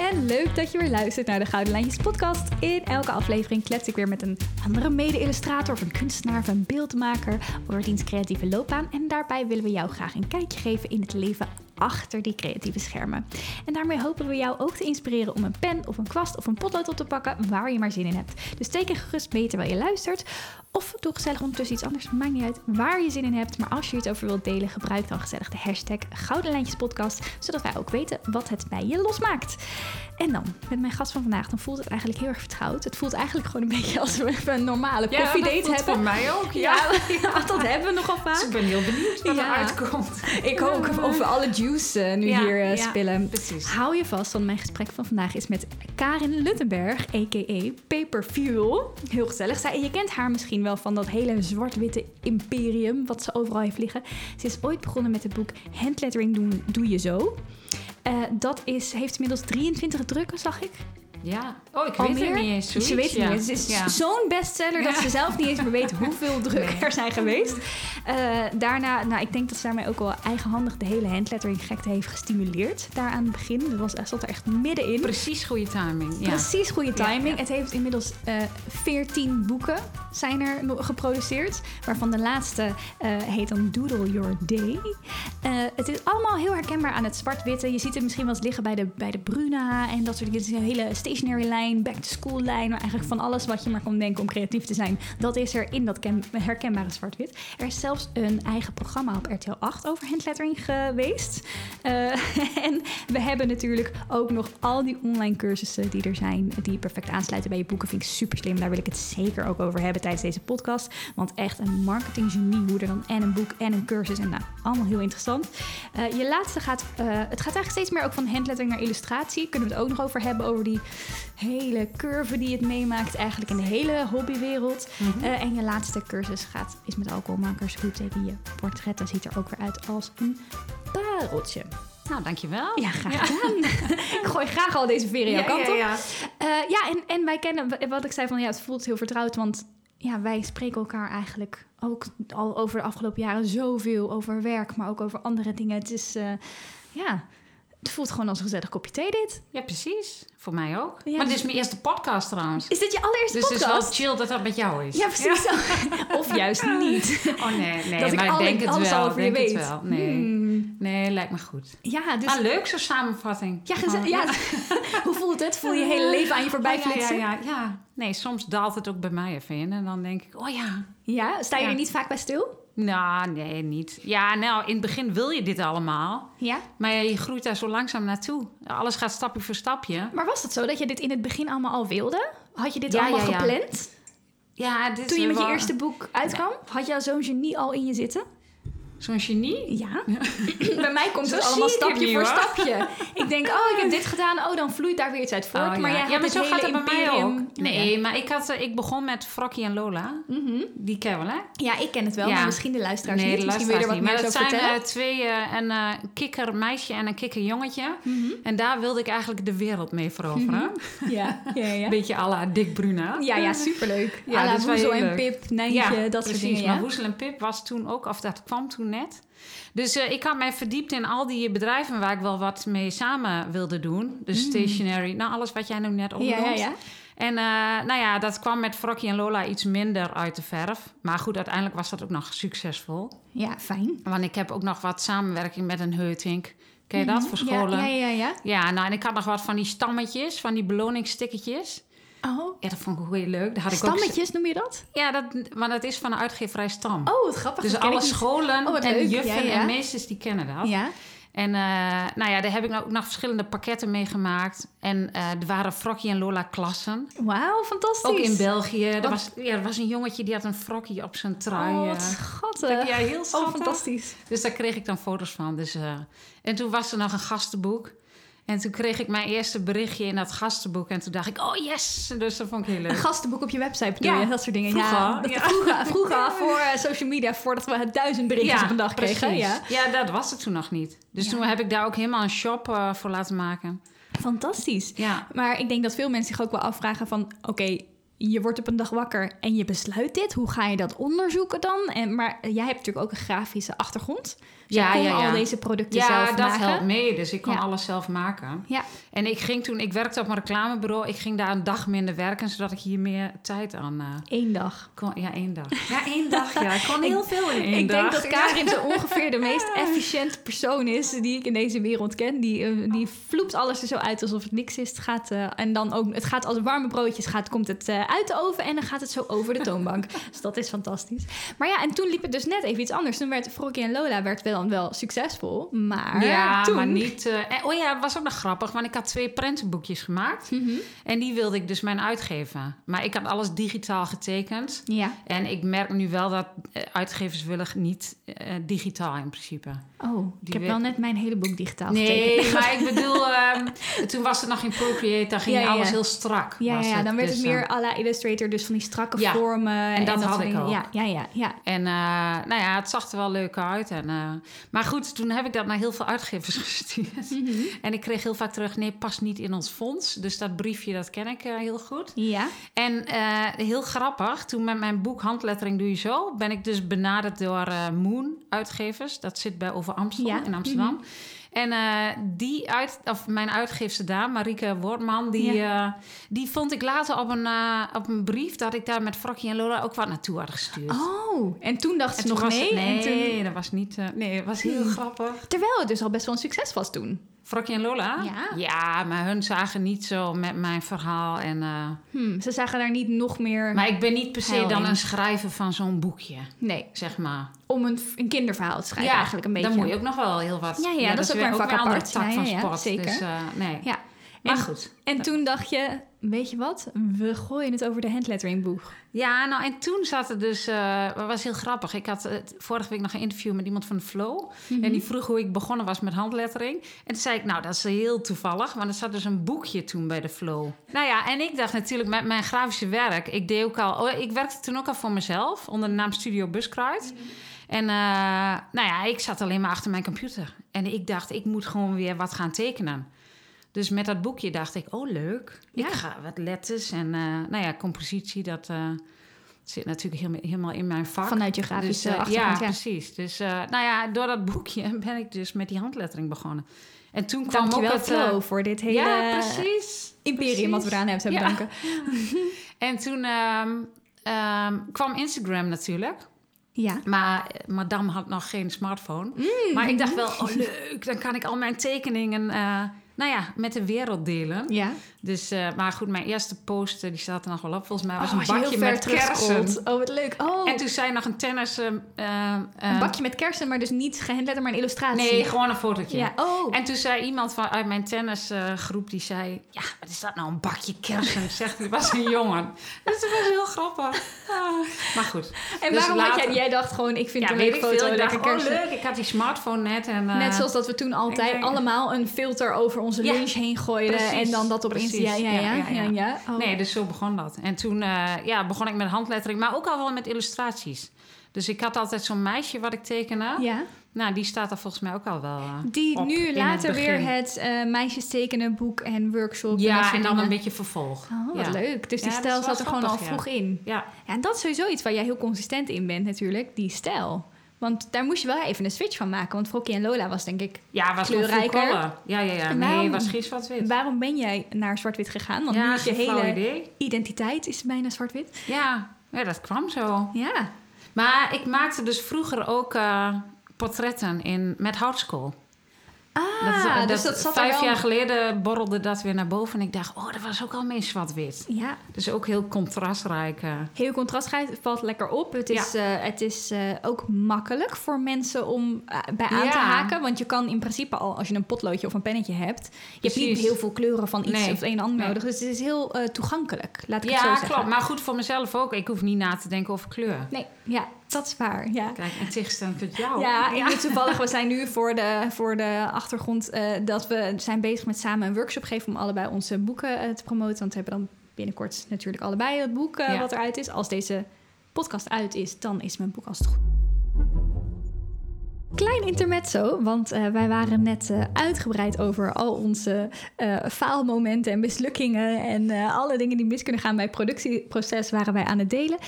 en leuk dat je weer luistert naar de Gouden Lijntjes podcast. In elke aflevering klets ik weer met een andere mede-illustrator of een kunstenaar of een beeldmaker over diens creatieve loopbaan. En daarbij willen we jou graag een kijkje geven in het leven achter die creatieve schermen. En daarmee hopen we jou ook te inspireren om een pen of een kwast of een potlood op te pakken waar je maar zin in hebt. Dus teken gerust mee terwijl je luistert. Of doe gezellig ondertussen iets anders. Maakt niet uit waar je zin in hebt. Maar als je iets over wilt delen, gebruik dan gezellig de hashtag Gouden Lijntjes Podcast. Zodat wij ook weten wat het bij je losmaakt. En dan, met mijn gast van vandaag, dan voelt het eigenlijk heel erg vertrouwd. Het voelt eigenlijk gewoon een beetje alsof we een normale Ja, koffiedate dat hebben. voor mij ook, ja. Ja, dat hebben we nogal vaak. Dus ik ben heel benieuwd wat Ja. er uitkomt. Ik ook, of we alle juice eh, nu Ja, hier ja, spillen. precies. Hou je vast, want mijn gesprek van vandaag is met Karin Luttenberg, a.k.a. Paper Fuel. Heel gezellig. Zij, je kent haar misschien wel van dat hele zwart-witte imperium wat ze overal heeft liggen. Ze is ooit begonnen met het boek Handlettering doen, doe je zo. Eh, dat is, heeft inmiddels 23 drukken, zag ik. Ja. Oh, ik weet het niet eens. Ze zoiets, weet het ja. niet. Het is Ja. zo'n bestseller dat ze zelf niet eens meer weet hoeveel drukken Nee. er zijn geweest. Eh, daarna, nou, ik denk dat ze daarmee ook wel eigenhandig de hele handlettering gekte heeft gestimuleerd. Daar aan het begin. Dat was, zat er echt middenin. Precies goede timing. Ja. Precies goede timing. Het heeft inmiddels eh 14 boeken zijn er geproduceerd. Waarvan de laatste eh, heet dan Doodle Your Day. Het is allemaal heel herkenbaar aan het zwart-witte. Je ziet het misschien wel eens liggen bij de, bij de Bruna en dat soort dingen. Het is een hele stationary lijn, back-to-school lijn. Maar eigenlijk van alles wat je maar kan denken om creatief te zijn. Dat is er in dat ken- herkenbare zwart-wit. Er is zelfs een eigen programma op RTL 8 over handlettering geweest. Eh, en we hebben natuurlijk ook nog al die online cursussen die er zijn, die perfect aansluiten bij je boeken. Vind ik super slim. Daar wil ik het zeker ook over hebben tijdens deze podcast. Want echt een marketinggenie hoe er dan en een boek en een cursus en nou, allemaal heel interessant. Eh, je laatste gaat, eh, het gaat eigenlijk steeds meer ook van handlettering naar illustratie. Kunnen we het ook nog over hebben, over die hele curve die het meemaakt eigenlijk in de hele hobbywereld. Mhm. Eh, en je laatste cursus gaat, is met alcoholmakers. Hoe teken je portretten? Ziet er ook weer uit als een pareltje. Nou, dankjewel. Ja, graag gedaan. ik gooi graag al deze jouw Ja, kant op. ja. Eh, ja, en, en wij kennen, wat ik zei van ja, het voelt heel vertrouwd, want ja, wij spreken elkaar eigenlijk ook al over de afgelopen jaren zoveel over werk, maar ook over andere dingen. Het is, eh, ja, het voelt gewoon als een gezellig kopje thee dit. Ja, precies. Voor mij ook. Ja, maar dit dus- is mijn eerste podcast trouwens. Is dit je allereerste Dus het is wel podcast? chill dat dat met jou is. ja, precies. Of juist niet. Oh nee, nee. Dat ik maar ik alle- denk het wel. al over je denk het weet. wel. Nee. Hmm. nee, lijkt me goed. Ja, dus... Ah, leuk zo'n samenvatting. ja, Oh. Hoe voelt het? Voel je je hele leven aan je voorbij Oh, ja, flitsen? ja. Nee, soms daalt het ook bij mij even in. En dan denk ik, oh ja. Ja, sta je er niet vaak bij stil? Nou, nee, niet. Ja, nou, in het begin wil je dit allemaal. Ja. Maar je groeit daar zo langzaam naartoe. Alles gaat stapje voor stapje. Maar was het zo dat je dit in het begin allemaal al wilde? Had je dit Ja, allemaal ja, ja. gepland? Ja, dit Toen je met je eerste boek uitkwam? Had je zo'n genie al in je zitten? Zo'n genie? Ja. Bij mij komt Zo het allemaal stapje voor hoor. stapje. Ik denk, oh, ik heb dit gedaan. Oh, dan vloeit daar weer iets uit voort. Oh, maar ja. jij ja, maar zo gaat het bij mij ook. Nee, maar ik, had, ik begon met Frokkie en Lola. Mhm. Die ken wel, hè? Ja, ik ken het wel, Ja. maar misschien de luisteraars nee, niet. de Misschien wil je er wat meer niet. Maar dat vertellen. zijn eh, twee, eh, een eh, kikkermeisje en een kikkerjongetje. Mhm. En daar wilde ik eigenlijk de wereld mee veroveren. Ja, ja, ja. Een beetje à la Dick Bruna. Ja, ja, superleuk. Ja, Ja, is wel Woezel en. Pip, Nijntje, dat soort dingen. Maar Ja. Woezel en Pip was toen ook, of dat kwam toen net. Dus eh, ik had mij verdiept in al die bedrijven waar ik wel wat mee samen wilde doen. Dus stationery, nou alles wat jij nu net opnoemt. Mm. Ja, ja, ja. En eh, nou ja, dat kwam met Frokkie en Lola iets minder uit de verf. Maar goed, uiteindelijk was dat ook nog succesvol. Ja, fijn. Want ik heb ook nog wat samenwerking met een Heutink. Ken je dat voor Mhm. Ja, scholen? Ja, ja, ja. Ja, nou en ik had nog wat van die stammetjes, van die beloningsstickertjes. Oh, Ja, dat vond ik heel leuk. Daar had ik ook stammetjes noem je dat? ja, dat, maar dat is van de uitgeverij Stam. Oh, wat grappig. dus alle scholen Oh, en leuk. juffen Ja, ja. en meesters die kennen dat. Ja. En eh, nou ja, daar heb ik ook nog verschillende pakketten mee gemaakt. En eh, er waren Frokkie en Lola klassen. Wauw, fantastisch. Ook in België. Er was, ja, er was een jongetje die had een frokkie op zijn trui. Oh, eh. wat schattig. Ja, heel Oh, schattig. fantastisch. Dus daar kreeg ik dan foto's van. Dus, en toen was er nog een gastenboek. En toen kreeg ik mijn eerste berichtje in dat gastenboek. En toen dacht ik, oh yes! Dus dat vond ik heel leuk. Een gastenboek op je website bedoel Ja, je? Dat soort dingen. vroeger, ja, dat ja. Vroeger, vroeger voor eh, social media, voordat we het duizend berichtjes op een dag kregen. precies. Ja. ja, dat was het toen nog niet. Dus toen heb ik daar ook helemaal een shop eh, voor laten maken. Fantastisch. Ja. Maar ik denk dat veel mensen zich ook wel afvragen van... oké, je wordt op een dag wakker en je besluit dit. Hoe ga je dat onderzoeken dan? En, maar jij hebt natuurlijk ook een grafische achtergrond. Dus Ja, ja, ja. al deze producten Ja, zelf dat maken. helpt mee. Dus ik kon Ja. alles zelf maken. Ja, En ik ging toen, ik werkte op een reclamebureau. Ik ging daar een dag minder werken, zodat ik hier meer tijd aan eh, één dag. kon. Ja, één dag. Ja, één dag. Ja, ik kon heel veel in één ik dag. denk dat Karin zo ongeveer de meest efficiënte persoon is die ik in deze wereld ken. Die, eh, die vloept alles er zo uit alsof het niks is. Het gaat, eh, en dan ook, het gaat als warme broodjes gaat, komt het uit de oven en dan gaat het zo over de toonbank. dus dat is fantastisch. Maar ja, en toen liep het dus net even iets anders. Toen werd Froggy en Lola werd wel, wel succesvol. Maar Ja, toen... maar niet. eh, oh ja, het was ook nog grappig, want ik had twee prentenboekjes gemaakt. Mhm. En die wilde ik dus mijn uitgeven. Maar ik had alles digitaal getekend. Ja. En ik merk nu wel dat eh, uitgevers willen niet eh, digitaal in principe. Oh, ik heb we- wel net mijn hele boek digitaal Nee, getekend. maar ik bedoel, ehm, toen was het nog in Procreate, dan ging Ja, ja, alles heel strak. Ja, ja, het. dan werd het Dus, meer eh, à la Illustrator, dus van die strakke Ja, vormen. En, dat had ik ook. Ja, ja, ja, ja. En eh, nou ja, het zag er wel leuk uit. En, eh, maar goed, toen heb ik dat naar heel veel uitgevers gestuurd. Mhm. En ik kreeg heel vaak terug, nee, past niet in ons fonds. Dus dat briefje, dat ken ik eh, heel goed. Ja. En heel grappig, toen met mijn boek Handlettering Doe Je Zo... ben ik dus benaderd door Moon uitgevers. Dat zit bij Over Amstel Ja. in Amsterdam. En eh, die uit, of mijn uitgeefster daar, Marieke Wortman... Die, eh, die vond ik later op een, eh, op een brief... dat ik daar met Frokje en Lola ook wat naartoe had gestuurd. Oh, en toen dacht ze En toen nog nee. het- nee, En toen, dat was niet... eh, nee, het was heel Hmm. grappig. terwijl het dus al best wel een succes was toen. Frokje en Lola? Ja. Ja, maar hun zagen niet zo met mijn verhaal. En, eh, Hm, ze zagen daar niet nog meer... maar ik ben niet per se dan een schrijver van zo'n boekje, Nee, zeg maar. om een, een kinderverhaal te schrijven eigenlijk een beetje. dan moet je ook nog wel heel wat... Ja, ja, dat is ook weer een vak een andere apart. tak Ja, van ja, ja, sport. zeker. Dus, eh, nee. Ja. Maar En- goed. En toen dacht je, weet je wat? We gooien het over de handlettering boeg. Ja, nou en toen zat er dus... het was heel grappig. Ik had eh, vorige week nog een interview met iemand van Flow. Mhm. En die vroeg hoe ik begonnen was met handlettering. En toen zei ik, nou, dat is heel toevallig. Want er zat dus een boekje toen bij de Flow. Nou ja, en ik dacht natuurlijk met mijn grafische werk... Ik deed ook al... Oh, ik werkte toen ook al voor mezelf. Onder de naam Studio Buskruid. En eh, nou ja, ik zat alleen maar achter mijn computer. En ik dacht, ik moet gewoon weer wat gaan tekenen. Dus met dat boekje dacht ik, oh leuk. Ja. Ik ga wat letters en eh, nou ja, compositie, dat eh, zit natuurlijk helemaal, helemaal in mijn vak. Vanuit je grafische Dus, eh, achtergrond, ja, ja. precies. Dus nou ja, door dat boekje ben ik dus met die handlettering begonnen. En toen kwam Dankjewel ook Flo voor dit hele ja, precies. imperium wat we eraan hebben te Ja. En toen um, um, kwam Instagram natuurlijk. Ja. Maar madame had nog geen smartphone. Mm. Maar ik dacht wel, oh leuk, dan kan ik al mijn tekeningen... Uh, nou ja, met de wereld delen. Ja. Dus, uh, maar goed, mijn eerste post, die staat er nog wel op. Volgens mij was oh, een bakje met kersen. Oh, wat leuk. Oh. En toen zei nog een tennis... Uh, een bakje met kersen, maar dus niet gehandletterd, maar een illustratie. Nee, gewoon een fotootje. Ja. Oh. En toen zei iemand van, uit mijn tennisgroep, die zei... Ja, wat is dat nou, een bakje kersen? Zegt hij, was een jongen. Dus dat was heel grappig. Ah. Maar goed. En dus waarom later... had jij, jij dacht gewoon, ik vind ja, een leuke foto, ik lekker kersen. Oh, leuk, ik had die smartphone net. En, Net zoals dat we toen altijd denk, allemaal een filter over onze lunch heen gooiden. precies, en dan dat op precies. Insta. Ja, ja, ja. ja. Oh. Nee, dus zo begon dat. En toen uh, ja, begon ik met handlettering, maar ook al wel met illustraties. Dus ik had altijd zo'n meisje wat ik tekende. Ja. Nou, die staat er volgens mij ook al wel uh, Die op nu in later het weer het uh, meisjes tekenen boek en workshop. Ja, en, en dan een beetje vervolg. Oh, wat ja. leuk. Dus die Ja, stijl zat er gewoon al vroeg in. Ja. ja, en dat is sowieso iets waar jij heel consistent in bent natuurlijk, die stijl. Want daar moest je wel even een switch van maken. Want Frokkie en Lola was denk ik Ja, was kleurrijker. Ja, ja, ja. Nee, was geen zwart-wit. Waarom ben jij naar zwart-wit gegaan? Want nu Ja, is je hele idee. identiteit is bijna zwart-wit. Ja. ja, dat kwam zo. Ja. Maar ik maakte dus vroeger ook uh, portretten in, met houtskool. Ah, dat, dus dat- dat zat er vijf wel... jaar geleden borrelde dat weer naar boven. En ik dacht, oh, dat was ook al meer zwart-wit. Ja, Dus ook heel contrastrijk. heel contrastrijk. valt lekker op. Het is, eh, het is eh, ook makkelijk voor mensen om eh, bij aan te Ja. haken. Want je kan in principe al, als je een potloodje of een pennetje hebt... je hebt niet heel veel kleuren van iets Nee. of een en ander Nee. nodig. Dus het is heel toegankelijk, laat ik het zo Ja, zeggen. klopt. Maar goed voor mezelf ook. Ik hoef niet na te denken over kleur. Nee, ja, dat is waar, ja. Kijk, in tegenstelling tot jou. Ja, ik moet toevallig, we zijn nu voor de, voor de achtergrond eh, dat we zijn bezig met samen een workshop geven om allebei onze boeken eh, te promoten. Want we hebben dan binnenkort natuurlijk allebei het boek Ja. wat eruit is. Als deze podcast uit is, dan is mijn boek als het goed. klein intermezzo, want wij waren net uitgebreid over al onze faalmomenten en mislukkingen en alle dingen die mis kunnen gaan bij het productieproces waren wij aan het delen.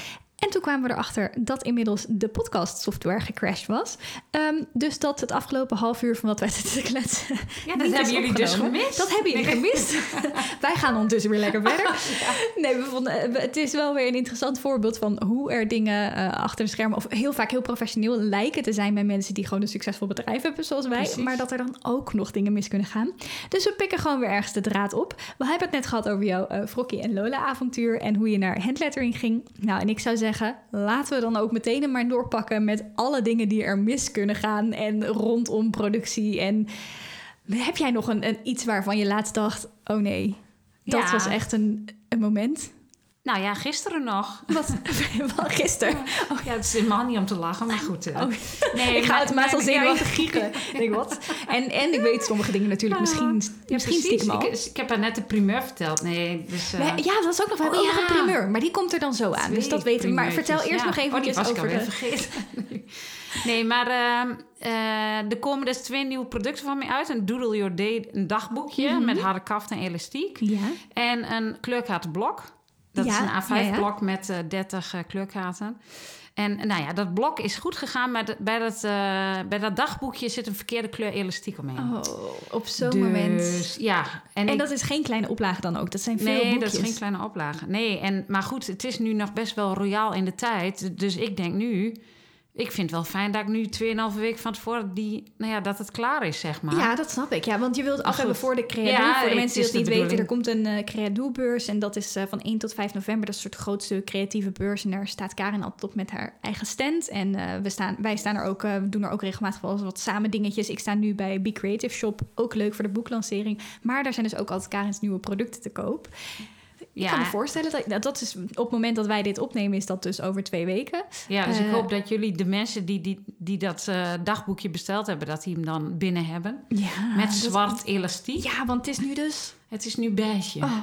En toen kwamen we erachter dat inmiddels de podcast software gecrashed was. Ehm, dus dat het afgelopen half uur van wat wij zitten te kletsen. Ja, dat hebben jullie dus gemist. Dat hebben jullie gemist. wij gaan ondertussen weer lekker verder. Nee, we vonden, eh, het is wel weer een interessant voorbeeld van hoe er dingen eh, achter de schermen, of heel vaak heel professioneel lijken te zijn bij mensen die gewoon een succesvol bedrijf hebben, zoals wij. Precies. Maar dat er dan ook nog dingen mis kunnen gaan. Dus we pikken gewoon weer ergens de draad op. We hebben het net gehad over jouw Frokkie en Lola avontuur en hoe je naar handlettering ging. Nou, en ik zou zeggen, laten we dan ook meteen maar doorpakken met alle dingen die er mis kunnen gaan en rondom productie. En heb jij nog een, een iets waarvan je laatst dacht, oh nee, dat Ja. was echt een, een moment? Nou ja, gisteren nog. Wat? Gisteren. Oh ja, het is helemaal niet om te lachen, maar goed. eh. Oh, nee, ik ga maar- automatisch al maar- zenuwachtig ja. Ik denk, wat? En, en ik weet sommige dingen natuurlijk Ja. misschien, Ja, misschien stiekem al. Ik, ik heb haar net de primeur verteld. Nee, dus... eh, Nee, ja, dat is ook nog wel Oh, nog een ja. primeur. Maar die komt er dan zo aan. Dus dat weten we. Maar vertel eerst ja. nog Oh, even was ik over alweer de... vergeten. nee, maar ehm, eh, er komen dus twee nieuwe producten van mij uit. Een Doodle Your Day, een dagboekje Mhm. met harde kaft en elastiek. Ja. En een kleurkaartenblok. Dat Ja, is een ja, A5-blok met eh 30 eh, kleurkaarten. En nou ja, dat blok is goed gegaan, maar de- bij dat, eh, bij dat dagboekje zit een verkeerde kleur elastiek omheen. Oh, op zo'n dus, moment. Ja, en, En ik- dat is geen kleine oplage dan ook. Dat zijn veel Nee, boekjes. dat is geen kleine oplage. Nee, en, maar goed, het is nu nog best wel royaal in de tijd. Dus ik denk nu... Ik vind het wel fijn dat ik nu 2,5 week van tevoren die... Nou ja, dat het klaar is, zeg maar. Ja, dat snap ik. Ja, want je wilt het af hebben voor de Creadoe. Ja, voor de het mensen die dat niet weten, er komt een eh Creadoe-beurs. En dat is eh, van 1 tot 5 november. Dat is een soort grootste creatieve beurs. En daar staat Karin altijd op met haar eigen stand. En eh, we staan, wij staan er ook, we doen er ook regelmatig wel eens wat samen dingetjes. Ik sta nu bij Be Creative Shop. Ook leuk voor de boeklancering. Maar daar zijn dus ook altijd Karin's nieuwe producten te koop. Ik kan me voorstellen dat nou, dat is op het moment dat wij dit opnemen, is dat dus over twee weken. Ja, dus ik Eh, hoop dat jullie de mensen die, die, die dat eh, dagboekje besteld hebben... dat die hem dan binnen hebben. Ja, Met dat- zwart elastiek. Ja, want het is nu dus. Het is nu beige. Oh,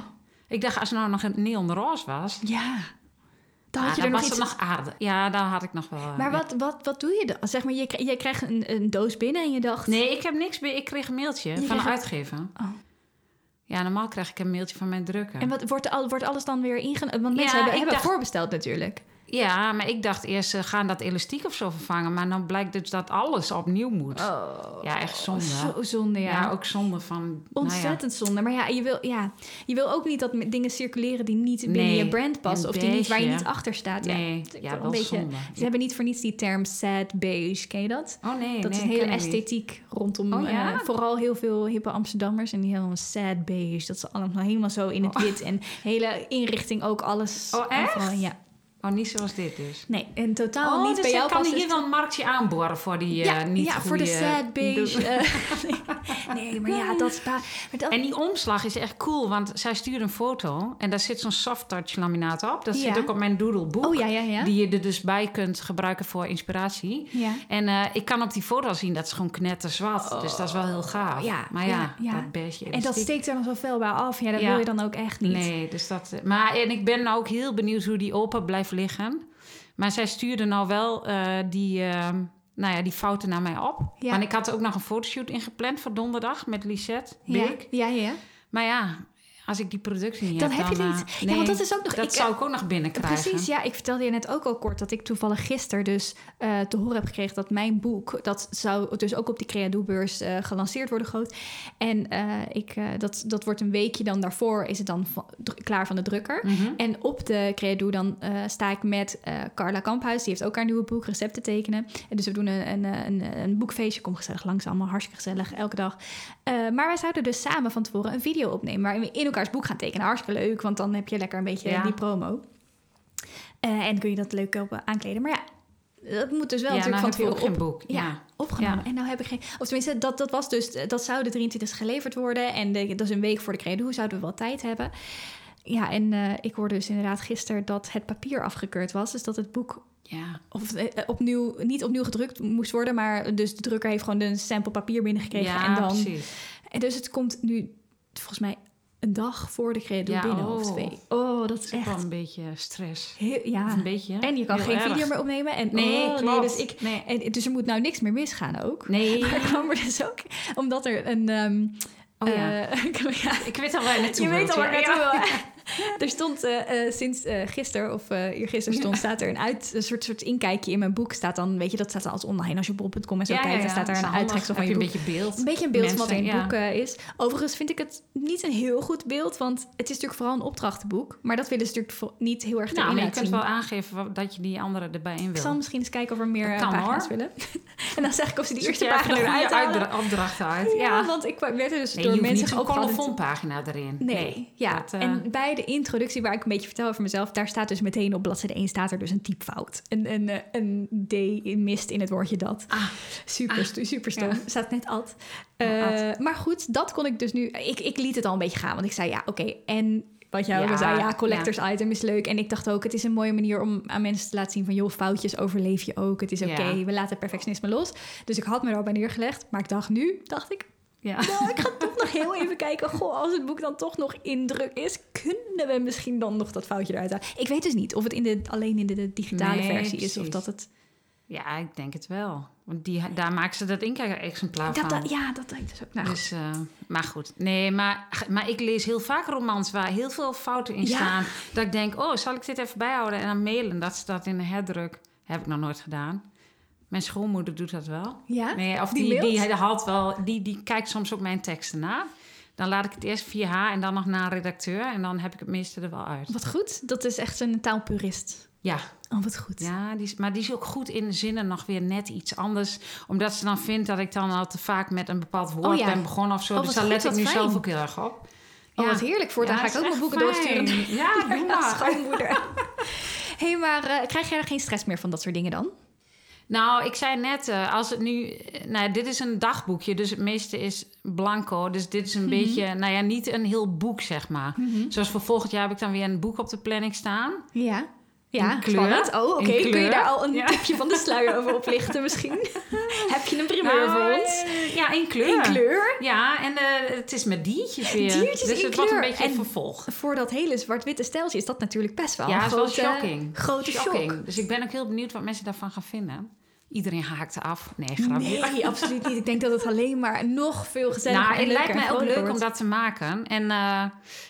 Ik dacht, als het nou nog een neonroze was... ja. Dan ah, had je dan er nog was iets. nog aardig. Ja, dan had ik nog wel... eh, Maar ja. wat, wat, wat doe je dan? Zeg maar, je, je krijgt een, een doos binnen en je dacht... Nee, ik heb niks meer. Ik kreeg een mailtje van de een- uitgever. Oh. Ja, normaal krijg ik een mailtje van mijn drukker. En wat, wordt, al, wordt alles dan weer ingenomen? Want Ja, mensen hebben, ik hebben dacht- voorbesteld natuurlijk. Ja, maar ik dacht eerst, ze gaan dat elastiek of zo vervangen. Maar dan blijkt dus dat alles opnieuw moet. Oh, Ja, echt zonde. Zo zonde, ja. ja. ook zonde van... nou ja. Ontzettend zonde. Maar ja je, wil, ja, je wil ook niet dat dingen circuleren die niet binnen Nee, je brand passen. Of die niet, waar je niet achter staat. Nee, dat is ja, wel wel een beetje, zonde. Ze hebben niet voor niets die term sad beige. Ken je dat? Oh nee, dat nee, is een hele niet. esthetiek rondom Oh, ja? eh, vooral heel veel hippe Amsterdammers en die helemaal sad beige. Dat ze allemaal helemaal zo in het Oh. wit en hele inrichting ook alles. Oh, echt? overal, ja. Oh, niet zoals dit dus. Nee, en totaal oh, niet dus bij jou kan hier dan een marktje aanboren voor die ja, eh, niet ja voor de sad beige. eh, nee, maar ja, dat is... Maar dat, En die omslag is echt cool, want zij stuurde een foto en daar zit zo'n soft touch laminaat op. Dat Ja. zit ook op mijn doodle boek. oh ja, ja, ja. Die je er dus bij kunt gebruiken voor inspiratie. ja. En eh, ik kan op die foto zien dat is gewoon knetterzwart. dus dat is wel heel gaaf. Ja, maar ja, ja, dat En dat steekt er dan zo fel bij af. Ja, dat wil je dan ook echt niet. Nee, dus dat... Maar en ik ben ook heel benieuwd hoe die open blijft liggen. Maar zij stuurde nou wel eh, die, eh, nou ja, die fouten naar mij op. Ja. Want ik had ook nog een fotoshoot ingepland voor donderdag met Lisette Ja, Beek. ja, ja. ja. Maar ja, als ik die producten niet Dan heb, heb je dan... het eh, niet. Ja, want dat is ook nog- Dat ik, zou ik ook nog binnenkrijgen. Precies, ja. Ik vertelde je net ook al kort dat ik toevallig gisteren dus eh, te horen heb gekregen dat mijn boek, dat zou dus ook op die Creadoe-beurs eh, gelanceerd worden groot. En eh, ik, eh, dat, dat wordt een weekje dan daarvoor, is het dan van- klaar van de drukker. Mhm. En op de Creadoe dan eh, sta ik met eh, Carla Kamphuis. Die heeft ook haar nieuwe boek, Recepten tekenen. En dus we doen een, een, een, een boekfeestje. Kom gezellig langs, allemaal hartstikke gezellig, elke dag. Eh, maar wij zouden dus samen van tevoren een video opnemen... waarin we in elkaars boek gaan tekenen. Hartstikke leuk, want dan heb je lekker een beetje Ja. die promo. Eh, en kun je dat leuk op, aankleden. Maar ja, dat moet dus wel ja, natuurlijk nou van tevoren geen op, boek. ja, Ja. opgenomen. Ja. En nou heb ik geen... Of tenminste, dat, dat was dus... Dat zou de 23 geleverd worden. En de, dat is een week voor de Creadoe. Zouden we wel tijd hebben. Ja, en eh, ik hoorde dus inderdaad gisteren dat het papier afgekeurd was. Dus dat het boek ja. of, eh, opnieuw, niet opnieuw gedrukt moest worden. Maar dus de drukker heeft gewoon een sample papier binnengekregen. Ja, en dan, precies. en dus het komt nu volgens mij een dag voor de credo Ja, binnen of oh. twee. Oh, dat is ook wel echt... een beetje stress. Heel, ja. Een beetje. En je kan geen erg. video meer opnemen. En, Nee, oh, klopt. dus, ik, Nee. en, dus er moet nou niks meer misgaan ook. Nee. Maar kwam er dus ook, omdat er een... ehm, Oh ja. eh, ja, Ik weet al waar je naartoe je weet al waar naartoe. Er stond eh, eh, sinds eh gisteren of eergisteren stond, staat er een, uit, een soort, soort inkijkje in mijn boek. Staat dan, weet je, dat staat dan als online als je op bol.com en zo Ja, ja, kijkt. Dan ja. staat er Dat een uittreksel van je boek. een beetje beeld. Een beetje een beeld van wat in het Mensen, boek ja. is. Overigens vind ik het niet een heel goed beeld, want het is natuurlijk vooral een opdrachtenboek. Maar dat willen ze natuurlijk niet heel erg Nou, erin maar je laten kunt wel aangeven dat je die andere erbij in Ik wil. zal misschien eens kijken of er meer kan, pagina's hoor. willen. en dan zeg ik of ze die eerste even pagina eruit halen. opdrachten uit. Ja, Ja. want ik werd er dus Nee, door mensen niet een opgehaald. colofon-pagina erin. Nee, ja. En bij de introductie waar ik een beetje vertel over mezelf, daar staat dus meteen op bladzijde 1 staat er dus een typfout. Een, een, eh, een D in mist in het woordje dat. Ah, Super, Ah, super stom. ja. Staat net ad. Oh, Eh, maar goed, dat kon ik dus nu. Ik, ik liet het al een beetje gaan, want ik zei ja, oké. En wat jij ook Ja, zei, ja, collectors item is leuk. En ik dacht ook, het is een mooie manier om aan mensen te laten zien van... joh, foutjes overleef je ook. Het is oké, Ja. we laten perfectionisme los. Dus ik had me er al bij neergelegd. Maar ik dacht nu, dacht ik, ja. nou, ik ga toch nog heel even kijken. Goh, als het boek dan toch nog indruk is, kunnen we misschien dan nog dat foutje eruit halen. Ik weet dus niet of het in de, alleen in de, digitale Nee, versie is of dat het. Ja, ik denk het wel. Want die, daar maken ze dat inkijker-exemplaar van. dat- ja, dat denk ik dus ook. Nou, Dus, eh, maar goed. Nee, maar, maar ik lees heel vaak romans waar heel veel fouten in Ja. staan. Dat ik denk, oh, zal ik dit even bijhouden en dan mailen? Dat staat in de herdruk. Heb ik nog nooit gedaan. Mijn schoonmoeder doet dat wel. ja? Nee, of Die die, haalt wel, die, die kijkt soms ook mijn teksten na. Dan laat ik het eerst via haar en dan nog naar een redacteur. En dan heb ik het meeste er wel uit. Wat goed, dat is echt een taalpurist. Ja, Oh, wat goed. ja die is, maar die is ook goed in de zinnen nog weer net iets anders. Omdat ze dan vindt dat ik dan al te vaak met een bepaald woord Oh ja. ben begonnen of zo. Oh, dus daar let ik nu fijn. zelf ook heel erg op. Oh, Ja. wat heerlijk. Voortaan Ja, ga ik ook mijn boeken fijn. doorsturen. Ja, doe maar. schoonmoeder. Hé, hey, maar eh, krijg jij er geen stress meer van dat soort dingen dan? Nou, ik zei net, eh, als het nu... eh, Nou, dit is een dagboekje, dus het meeste is blanco. Dus dit is Mhm. een beetje, nou ja, niet een heel boek, zeg maar. Zoals voor volgend jaar heb ik dan weer een boek op de planning staan. Ja. Ja, In kleur. spannend. Oh, oké. Kun je daar al een Ja. tipje van de sluier over oplichten misschien? Heb je een primeur Nou, voor ons? eh, Ja, in kleur. In kleur? Ja, en het is met diertjes weer. Diertjes dus in het wordt een beetje En- een vervolg. Voor dat hele zwart-witte stijltje is dat natuurlijk best wel Ja, een grote, shocking. grote shocking. shock. Dus ik ben ook heel benieuwd wat mensen daarvan gaan vinden. Iedereen haakte af. Nee, grapje. Nee, absoluut niet. Ik denk dat het alleen maar nog veel gezelliger Nou, en het lijkt mij ook leuk om dat te maken. En eh,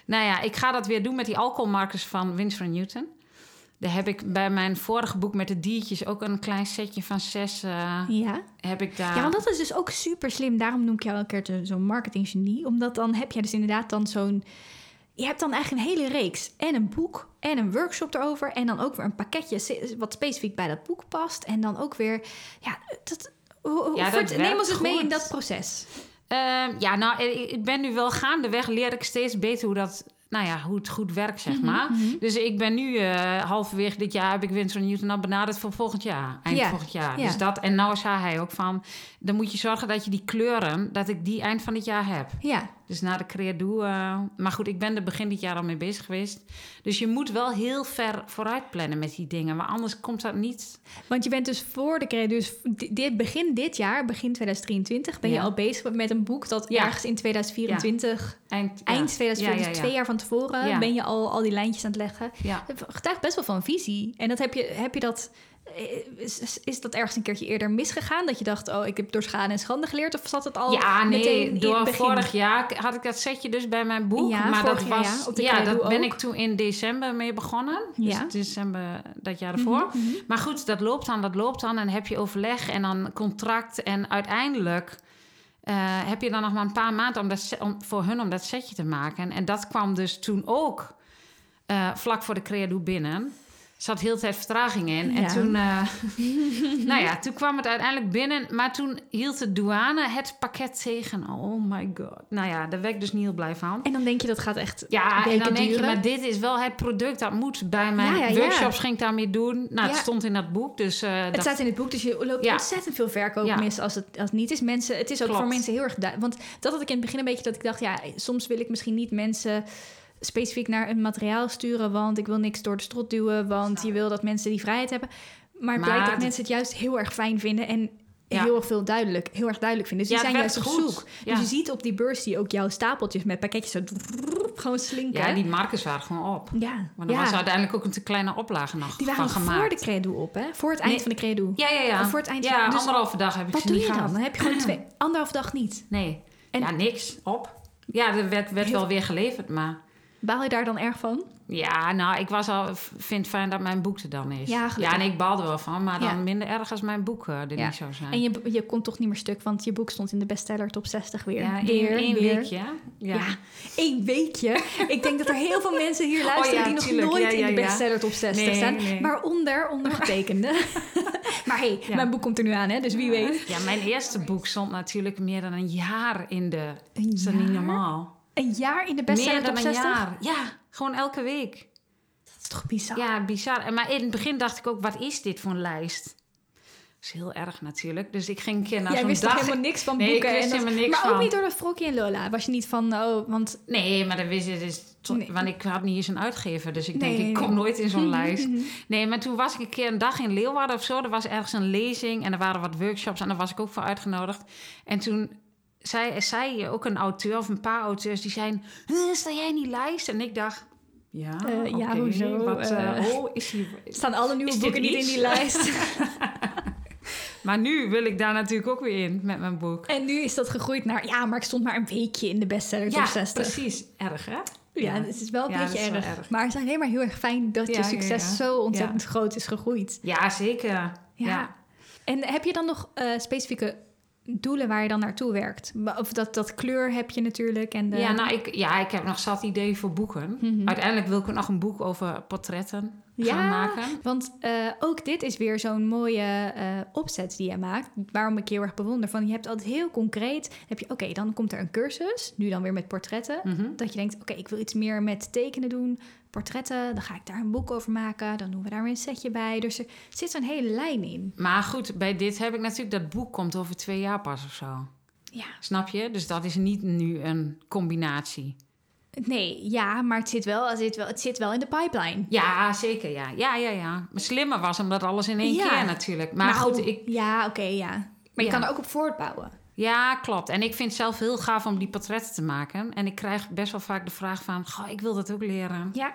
nou ja, ik ga dat weer doen met die alcoholmarkers van Winsor Newton. Daar heb ik bij mijn vorige boek met de diertjes ook een klein setje van zes. eh, Ja. heb ik daar. ja, want dat is dus ook super slim. Daarom noem ik jou een keer zo'n marketinggenie. Omdat dan heb je dus inderdaad dan zo'n... Je hebt dan eigenlijk een hele reeks. En een boek en een workshop erover. En dan ook weer een pakketje wat specifiek bij dat boek past. En dan ook weer... Ja, dat... Hoe, Ja, dat neem ons eens mee in dat proces. Ehm, ja, nou, ik ben nu wel gaandeweg leer ik steeds beter hoe dat, nou ja, hoe het goed werkt, zeg Mhm, maar. Dus ik ben nu eh, halverwege dit jaar heb ik Winsor Newton al benaderd voor volgend jaar, eind Ja, volgend jaar. ja. Dus dat en nou zei hij ook van, dan moet je zorgen dat je die kleuren, dat ik die eind van dit jaar heb. Ja, Dus na de creadoe, eh, maar goed, ik ben er begin dit jaar al mee bezig geweest. Dus je moet wel heel ver vooruit plannen met die dingen, maar anders komt dat niet. want je bent dus voor de creatie... Dus di- dit, begin dit jaar, begin 2023... ben je al bezig met een boek dat Ja. ergens in 2024... Eind, ja. Eind 2024, Ja, ja, dus twee jaar van tevoren... Ben je al, al die lijntjes aan het leggen. Ja. Het getuigt best wel van visie. En dat heb je, heb je dat. Eh, Is, is- dat ergens een keertje eerder misgegaan? Dat je dacht, oh, ik heb door schade en schande geleerd? Of zat het al Ja, meteen nee, door begin? vorig jaar had ik dat setje dus bij mijn boek. Ja, maar dat jaar, was, ja, op de ja, dat ben ook. ik toen in december mee begonnen. Ja. Dus december dat jaar ervoor. Mhm, mhm. Maar goed, dat loopt dan, dat loopt dan. En heb je overleg en dan contract. En uiteindelijk eh, heb je dan nog maar een paar maanden om dat, om, voor hun om dat setje te maken. En, dat kwam dus toen ook eh, vlak voor de creadoe binnen. Zat heel de tijd vertraging in. En Ja. toen, eh, nou ja, toen kwam het uiteindelijk binnen. Maar toen hield de douane het pakket tegen. Oh my god. Nou ja, daar werd ik dus niet heel blij van. En dan denk je, dat gaat echt Ja, en dan denk je, maar dit is wel het product dat moet. Bij mijn Ja, ja, ja. workshops ging ik daarmee doen. Nou, het stond in dat boek, dus... eh, Het dat- staat in het boek, dus je loopt ontzettend veel verkoop mis als het, als het niet is. Mensen, het is ook Klopt. voor mensen heel erg duidelijk. Want dat had ik in het begin een beetje dat ik dacht, ja, soms wil ik misschien niet mensen specifiek naar een materiaal sturen, want ik wil niks door de strot duwen, want je wil dat mensen die vrijheid hebben. Maar het Maar blijkt dat het- mensen het juist heel erg fijn vinden en Ja. heel erg veel duidelijk, heel erg duidelijk vinden. Dus die het zijn juist op zoek. Ja. Dus je ziet op die beurs die ook jouw stapeltjes met pakketjes zo Gewoon slinken. Ja, die markers waren gewoon op. Ja, Maar ja. was uiteindelijk ook een te kleine oplage nog die waren gemaakt. voor de credo op, hè? Voor het eind Nee. van de credo. Ja, ja, ja. Voor het eind ja, van- dus anderhalve dag heb ik Wat ze doe niet je dan? gehad. Dan heb je gewoon twee, anderhalf dag niet. Nee. En- ja, niks. Op. Ja, er werd, werd Heel- wel weer geleverd, maar... Baal je daar dan erg van? Ja, nou, ik was al, vind het fijn dat mijn boek er dan is. Ja, gelukkig. en ik baalde wel van, maar dan Ja. minder erg als mijn boek eh, er Ja. niet zou zijn. En je, je kon toch niet meer stuk, want je boek stond in de bestseller top 60 weer. ja, weer, één, weer. weekje. Ja. Ja. één weekje. ik denk dat er heel veel mensen hier luisteren Oh ja, die nog nooit in de bestseller top 60 Nee, staan. nee. Waaronder ondergetekende. maar hey, mijn boek komt er nu aan, hè, dus wie weet. Ja, mijn eerste boek stond natuurlijk meer dan een jaar in de... Een Is dat niet jaar? normaal? Een jaar in de bestseller meer dan top een 60? jaar. Ja, gewoon elke week. Dat is toch bizar? Ja, bizar. En Maar in het begin dacht ik ook, wat is dit voor een lijst? Dat is heel erg natuurlijk. Dus ik ging een keer naar Jij wist dag... helemaal niks van Nee, ik boeken? wist en helemaal niks maar ook niet door de Frokkie en Lola. Was je niet van, oh, want... Nee, maar dat wist je dus... tot- Nee. Want ik had niet eens een uitgever. Dus ik Nee, denk, nee, ik nee. kom nooit in zo'n lijst. Nee, maar toen was ik een keer een dag in Leeuwarden of zo. Er was ergens een lezing en er waren wat workshops. En daar was ik ook voor uitgenodigd. En toen zei, zei ook een auteur of een paar auteurs... die "Huh, sta jij in die lijst? En ik dacht... Ja, Eh, ja, oké, hoezo? Wat, eh, Eh, oh, is hier... Staan alle nieuwe boeken niet in die lijst? Maar nu wil ik daar natuurlijk ook weer in met mijn boek. en nu is dat gegroeid naar... Ja, maar ik stond maar een weekje in de bestseller top Ja, 60. precies. Erg, hè? Ja, het is wel een Ja, beetje erg. erg. Maar het is alleen maar heel erg fijn dat Ja, je ja, succes ja. zo ontzettend Ja. groot is gegroeid. Ja, zeker. Ja. Ja. En heb je dan nog eh, specifieke doelen waar je dan naartoe werkt? Of dat, dat kleur heb je natuurlijk. En de... Ja, nou, ik, ja, ik heb nog zat ideeën voor boeken. Mhm. Uiteindelijk wil ik nog een boek over portretten Ja. gaan maken. Want eh, ook dit is weer zo'n mooie eh, opzet die je maakt. Waarom ik heel erg bewonder. Van je hebt altijd heel concreet. Heb je, oké, dan komt er een cursus. Nu dan weer met portretten. Mhm. Dat je denkt, oké, ik wil iets meer met tekenen doen. Portretten, dan ga ik daar een boek over maken. Dan doen we daar weer een setje bij. Dus er zit zo'n hele lijn in. Maar goed, bij dit heb ik natuurlijk... Dat boek komt over twee jaar pas of zo. Ja, Snap je? Dus dat is niet nu een combinatie. nee, ja, maar het zit wel, het zit wel, het zit wel in de pipeline. Ja, zeker, ja. Ja, ja, ja. Maar slimmer was omdat alles in één Ja. keer natuurlijk. Maar goed, ik, Ja, oké, ja. Maar je Ja. kan er ook op voortbouwen. Ja, klopt. En ik vind het zelf heel gaaf om die portretten te maken. En ik krijg best wel vaak de vraag van... Goh, ik wil dat ook leren. Ja,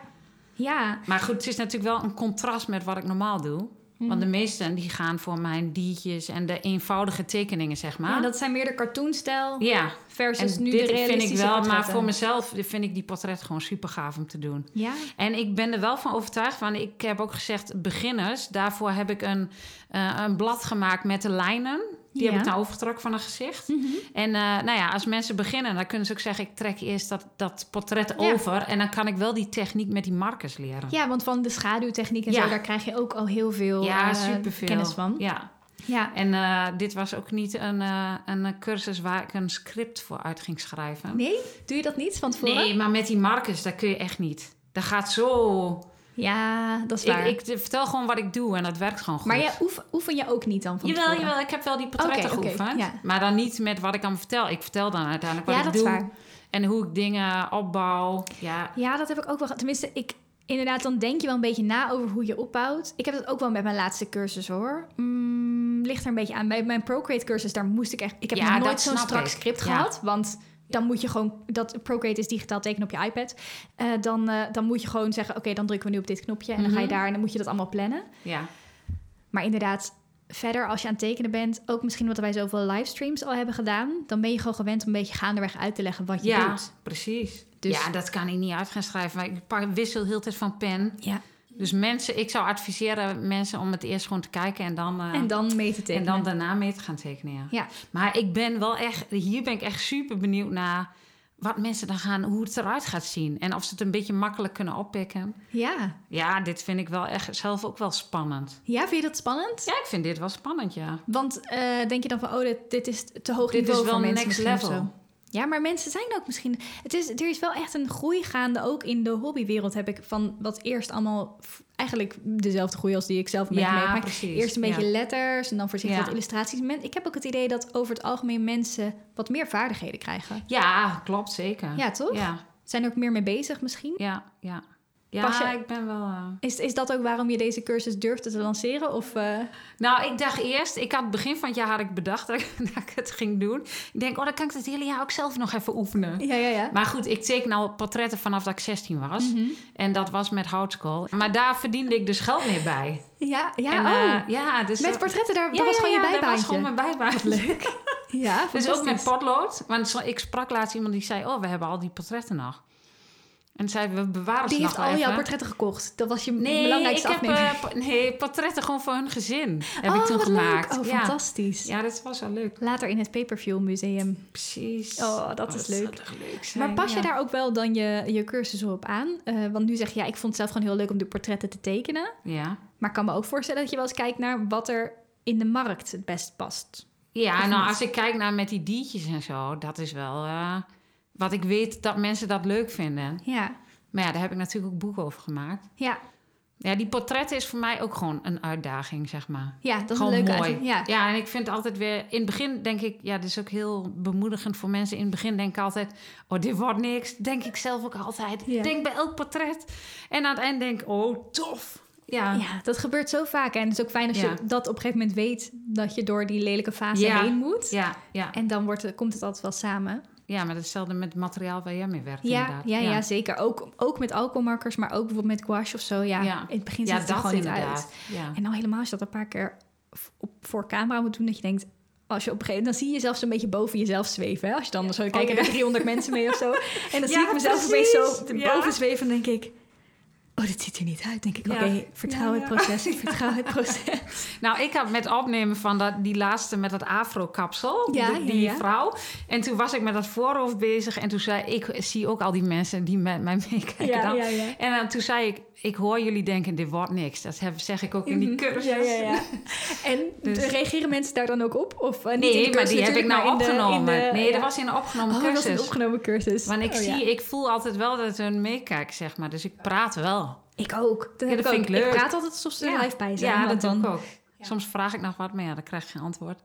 ja. Maar goed, het is natuurlijk wel een contrast met wat ik normaal doe. Mhm. Want de meesten die gaan voor mijn diertjes en de eenvoudige tekeningen, zeg maar. ja dat zijn meer de cartoonstijl Ja, versus en nu de dit vind ik realistische wel... Maar voor mezelf vind ik die portretten gewoon super gaaf om te doen. Ja, En ik ben er wel van overtuigd van... Ik heb ook gezegd beginners. Daarvoor heb ik een, eh, een blad gemaakt met de lijnen. Die Ja. heb ik nou overgetrokken van een gezicht. Mhm. En eh, nou ja, als mensen beginnen, dan kunnen ze ook zeggen... ik trek eerst dat, dat portret Ja. over... en dan kan ik wel die techniek met die markers leren. ja want van de schaduwtechniek en Ja. zo, daar krijg je ook al heel veel Ja, eh, superveel. kennis van. Ja. Ja, En eh, dit was ook niet een, een cursus waar ik een script voor uit ging schrijven. nee? Doe je dat niet van tevoren? Nee, maar met die markers, dat kun je echt niet. Dat gaat zo... Ja, dat is waar. Ik, ik vertel gewoon wat ik doe en dat werkt gewoon goed. maar jij oefen, oefen je ook niet dan van Jawel, jawel, ik heb wel die portretten oké, geoefend. ja. Maar dan niet met wat ik aan vertel. Ik vertel dan uiteindelijk wat Ja, ik dat is doe. waar. En hoe ik dingen opbouw. Ja, Ja, dat heb ik ook wel. Tenminste, ik inderdaad, dan denk je wel een beetje na over hoe je opbouwt. Ik heb dat ook wel met mijn laatste cursus hoor. Mm, ligt er een beetje aan. Bij mijn Procreate cursus, daar moest ik echt. Ik heb Ja, nog nooit zo'n strak ik. script Ja. gehad, want. Dan moet je gewoon, dat Procreate is digitaal tekenen op je iPad. Eh, dan, eh, dan moet je gewoon zeggen, oké, dan drukken we nu op dit knopje. En dan ga je Mhm. daar en dan moet je dat allemaal plannen. ja. Maar inderdaad, verder als je aan het tekenen bent, ook misschien wat wij zoveel livestreams al hebben gedaan, dan ben je gewoon gewend om een beetje gaandeweg uit te leggen wat je ja doet. precies. Dus- Ja, dat kan ik niet uit gaan schrijven. Maar ik wissel heel tijd van pen. Ja. Dus mensen, ik zou adviseren mensen om het eerst gewoon te kijken en dan, eh, En dan mee te en tekenen. dan daarna mee te gaan tekenen. Ja. Ja. Maar ik ben wel echt, hier ben ik echt super benieuwd naar wat mensen dan gaan, hoe het eruit gaat zien. En of ze het een beetje makkelijk kunnen oppikken. ja. Ja, dit vind ik wel echt zelf ook wel spannend. Ja, vind je dat spannend? Ja, ik vind dit wel spannend, ja. Want eh, denk je dan van, oh, dit, dit is te hoog Dit niveau is wel voor mensen next level. zo? Ja, maar mensen zijn ook misschien... Het is, er is wel echt een groei gaande, ook in de hobbywereld heb ik van wat eerst allemaal... Eigenlijk dezelfde groei als die ik zelf beetje Ja, precies. Eerst een beetje Ja. letters en dan voorzichtig Ja. wat illustraties. Men- Ik heb ook het idee dat over het algemeen mensen wat meer vaardigheden krijgen. Ja, klopt, zeker. Ja, toch? Ja, Zijn er ook meer mee bezig misschien? ja, ja. Ja, je- ik ben wel... eh, Is, is dat ook waarom je deze cursus durfde te lanceren? Of, eh, Nou, ik dacht eerst, ik had het begin van het jaar had ik bedacht dat ik, dat ik het ging doen. Ik denk, oh, dan kan ik het hele jaar ook zelf nog even oefenen. ja, ja, ja. Maar goed, ik teken al portretten vanaf dat ik 16 was. Mhm. En dat was met houtskool. Maar daar verdiende ik dus geld mee bij. Ja, ja, en, oh. eh, ja, dus Met dat- portretten, daar, Ja, dat was gewoon ja, je Dat bijbaantje. was gewoon mijn bijbaantje. Leuk. Ja, Dus ook met potlood. Want ik sprak laatst iemand die zei, oh, we hebben al die portretten nog. En zei, we bewaren Die ze heeft nog al jouw portretten gekocht. Dat was je Nee, ik belangrijkste heb afneming. eh, nee, portretten gewoon voor hun gezin. Heb oh, ik toen gemaakt. leuk. Oh, ja. fantastisch. ja, dat was wel leuk. Later in het Paperview Museum. Precies. Oh, dat is zou leuk. toch leuk zijn, Maar pas je daar ook wel dan je, je cursus op aan? Eh, want nu zeg je, ja, ik vond het zelf gewoon heel leuk om de portretten te tekenen. Ja. Maar ik kan me ook voorstellen dat je wel eens kijkt naar wat er in de markt het best past. Ja, Of nou, niet? als ik kijk naar met die diertjes en zo, dat is wel eh, wat ik weet dat mensen dat leuk vinden. Ja, Maar ja, daar heb ik natuurlijk ook boeken over gemaakt. ja, Ja, die portretten is voor mij ook gewoon een uitdaging, zeg maar. ja dat is gewoon een leuke mooi. Ja. ja, en ik vind altijd weer... In het begin denk ik... Ja, dit is ook heel bemoedigend voor mensen. In het begin denk ik altijd... Oh, dit wordt niks. Denk ik zelf ook altijd. Ja. Denk bij elk portret. En aan het eind denk ik... Oh, tof. Ja. Ja, dat gebeurt zo vaak. En het is ook fijn als je dat op een gegeven moment weet... dat je door die lelijke fase heen moet. Ja, ja. En dan wordt het, komt het altijd wel samen. Ja, maar hetzelfde met het materiaal waar jij mee werkt Ja, inderdaad. ja, ja. zeker. Ook, ook met alcoholmarkers, maar ook bijvoorbeeld met gouache of zo. Ja, Ja. in het begin Ja, ziet het er dat gewoon niet inderdaad. uit. Ja. En nou helemaal als je dat een paar keer op, voor camera moet doen... dat je denkt, als je op een gegeven moment... dan zie je jezelf zo'n beetje boven jezelf zweven. Hè? Als je dan zo kijkt ja. naar 300 mensen mee of zo. En dan zie Ja, ik mezelf precies. opeens zo Ja. boven zweven... en denk ik... Oh, dit ziet er niet uit. denk ik, Ja. oké, vertrouw Ja, het ja. proces, vertrouw het proces. Nou, ik had met opnemen van dat, die laatste met dat afro-kapsel, Ja, die, die ja. vrouw. En toen was ik met dat voorhoofd bezig en toen zei ik, zie ook al die mensen die met mij meekijken Ja, dan. ja, ja. En dan, toen zei ik, ik hoor jullie denken, dit wordt niks. Dat zeg ik ook in die Mhm. cursus. Ja, ja, ja. En Dus- reageren mensen daar dan ook op? Of, eh, niet in de Nee, maar cursus die heb ik nou de- opgenomen. de- nee, dat was in een opgenomen Oh, dat was cursus. een opgenomen cursus. Want ik Oh, zie, ik voel altijd wel dat hun meekijken, zeg maar. Dus ik praat wel. Ik ook. Dat, heb dat vind ook. ik leuk. praat altijd alsof ze er live bij zijn. Ja, dat dan... doe ik ook. Soms vraag ik nog wat, maar ja, dan krijg ik geen antwoord.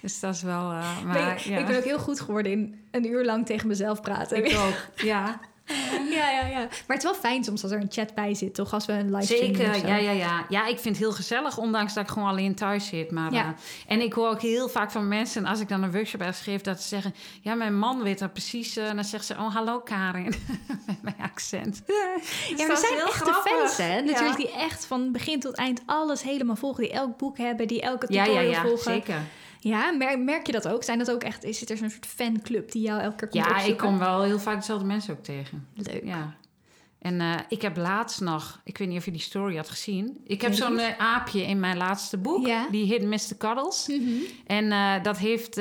Dus dat is wel... eh, maar, ja. Ik ben ook heel goed geworden in een uur lang tegen mezelf praten. Ik ook, ja. ja, ja, ja. Maar het is wel fijn soms als er een chat bij zit, toch? Als we een livestream doen of Zeker, ja, ja, ja. Ja, ik vind het heel gezellig, ondanks dat ik gewoon alleen thuis zit. Maar, Ja. eh, en ik hoor ook heel vaak van mensen, als ik dan een workshop geef, dat ze zeggen... Ja, mijn man weet dat precies. eh, en dan zegt ze, oh, hallo Karin. Met mijn accent. Ja, Dus maar er zijn echte grappig. fans, hè? Natuurlijk, Ja. die echt van begin tot eind alles helemaal volgen. Die elk boek hebben, die elke Ja, tutorial ja, ja, volgen. zeker. Ja, merk, merk je dat ook? Zijn dat ook echt, is er zo'n soort fanclub die jou elke keer komt Ja, ik kom wel heel vaak dezelfde mensen ook tegen. Leuk. Ja. En eh, ik heb laatst nog, ik weet niet of je die story had gezien. Ik heb zo'n eh, aapje in mijn laatste boek. Ja. Die heet Mr. Cuddles. Mhm. En eh, dat heeft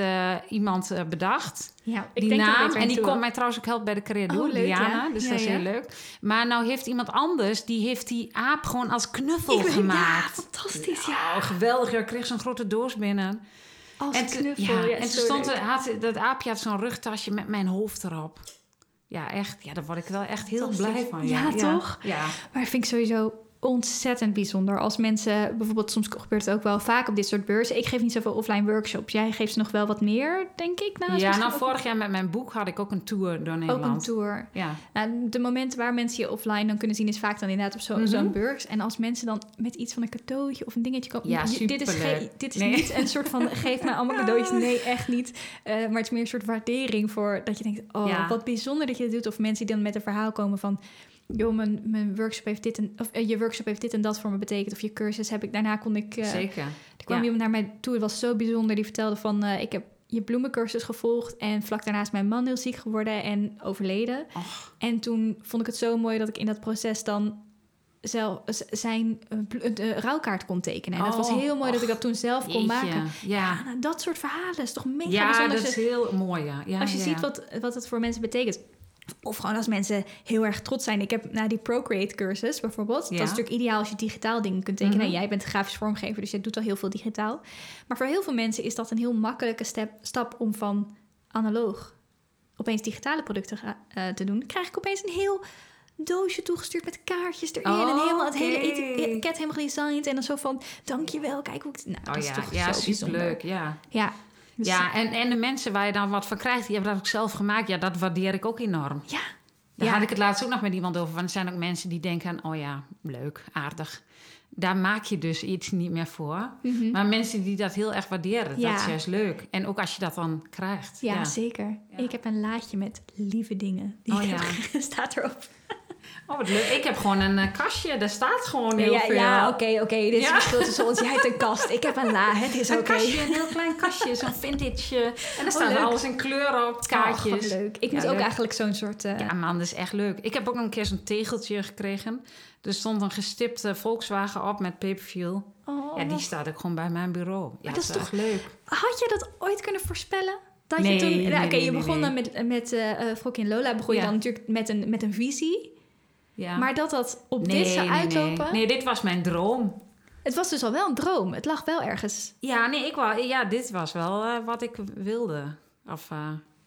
iemand bedacht. Ja, ik die denk ik naam. En die kon mij trouwens ook helpen bij de creadoe, Oh, leuk, Diana. ja. Dus Ja, dat is heel leuk. Maar nou heeft iemand anders, die heeft die aap gewoon als knuffel Ik gemaakt. Ja, fantastisch, ja. Oh, geweldig. Ik kreeg zo'n grote doos binnen. Als en knuffel, ja, ja, en toen stond er, had, dat aapje had zo'n rugtasje met mijn hoofd erop. Ja, echt. Ja, daar word ik wel echt heel blij van. Ja, toch? Ja. Maar vind ik sowieso ontzettend bijzonder. Als mensen, bijvoorbeeld soms gebeurt het ook wel vaak op dit soort beurzen. Ik geef niet zoveel offline workshops. Jij geeft ze nog wel wat meer, denk ik. ja, nou ook- vorig jaar met mijn boek had ik ook een tour door Nederland. Ook een tour. Ja. Nou, de momenten waar mensen je offline dan kunnen zien... is vaak dan inderdaad op Mhm. zo'n beurs. En als mensen dan met iets van een cadeautje of een dingetje komen... Ja, dit is, dit is Nee. niet een soort van... geef mij allemaal cadeautjes. Nee, echt niet. Eh, maar het is meer een soort waardering voor... dat je denkt, oh, Ja. wat bijzonder dat je dit doet. Of mensen die dan met een verhaal komen van... joh, mijn, mijn workshop heeft dit en... of eh, je workshop heeft dit en dat voor me betekend. Of je cursus heb ik... daarna kon ik... eh, Zeker. er kwam Ja. iemand naar mij toe, het was zo bijzonder. Die vertelde van, eh, ik heb je bloemencursus gevolgd... en vlak daarna is mijn man heel ziek geworden en overleden. Och. En toen vond ik het zo mooi dat ik in dat proces dan zelf zijn de rouwkaart kon tekenen. En dat was Oh, heel mooi dat ik dat toen zelf kon Jeetje. maken. Ja. nou, dat soort verhalen is toch mega Ja, bijzonder. dat als is heel mooi, ja. ja als je ja. ziet wat, wat het voor mensen betekent. Of gewoon als mensen heel erg trots zijn. Ik heb naar die Procreate cursus bijvoorbeeld. Ja. Dat is natuurlijk ideaal als je digitaal dingen kunt tekenen. Mhm. Jij bent grafisch vormgever, dus je doet al heel veel digitaal. Maar voor heel veel mensen is dat een heel makkelijke step, stap om van analoog opeens digitale producten eh, te doen. Dan krijg ik opeens een heel doosje toegestuurd met kaartjes erin. en Oh, helemaal het hele etiket helemaal gedesigned. En dan zo van, dankjewel, kijk hoe ik... het-" Nou, Oh dat is ja, toch ja zo bijzonder. superleuk, ja. Ja, Ja, en, en de mensen waar je dan wat van krijgt, die hebben dat ook zelf gemaakt. Ja, dat waardeer ik ook enorm. ja, Daar Ja. had ik het laatst ook nog met iemand over. Want er zijn ook mensen die denken, oh ja, leuk, aardig. Daar maak je dus iets niet meer voor. Mhm. Maar mensen die dat heel erg waarderen, Ja. dat is juist leuk. En ook als je dat dan krijgt. Ja, zeker. Ik heb een laadje met lieve dingen. Die Oh, ja. staat erop. Oh, wat leuk. Ik heb gewoon een eh, kastje, daar staat gewoon heel ja, veel. ja oké, oké. Dit is Ja. het verschil tussen ons. Jij hebt een kast. Ik heb een la. Het is Een oké. kastje, een heel klein kastje, zo'n vintage. En daar staat leuk. alles in kleuren op, Oh, kaartjes. wat leuk. Ik Ja, moet ook eigenlijk zo'n soort... eh, Ja, man, dat is echt leuk. Ik heb ook nog een keer zo'n tegeltje gekregen. Er stond een gestipte Volkswagen op met paperfuel. oh, Ja, die staat ook gewoon bij mijn bureau. Ja, dat is toch- leuk. Had je dat ooit kunnen voorspellen? Dat Nee, je toen... nee, Nou, Oké, nee, je begon dan met, met eh eh Frokje en Lola. Begon je dan natuurlijk met een, met een visie. Ja. Maar dat dat op nee, dit zou nee, uitlopen... Nee. nee, dit was mijn droom. Het was dus al wel een droom. Het lag wel ergens. Ja, nee, ik wou, ja dit was wel eh, wat ik wilde. Of,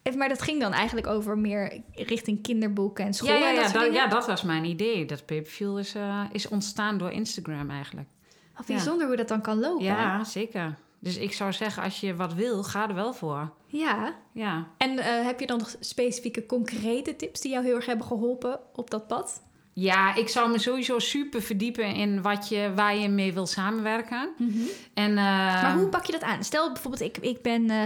Eh, Maar dat ging dan eigenlijk over meer richting kinderboeken en school ja, ja, dat ja, dat, ja, was mijn idee. Dat paperfuel is, is ontstaan door Instagram eigenlijk. Wat bijzonder hoe dat dan kan lopen. Ja, zeker. Dus ik zou zeggen, als je wat wil, ga er wel voor. Ja. Ja. En heb je dan nog specifieke concrete tips die jou heel erg hebben geholpen op dat pad? Ja, ik zou me sowieso super verdiepen in wat je, waar je mee wil samenwerken. En, eh, Maar hoe pak je dat aan? Stel bijvoorbeeld, ik, ik ben eh,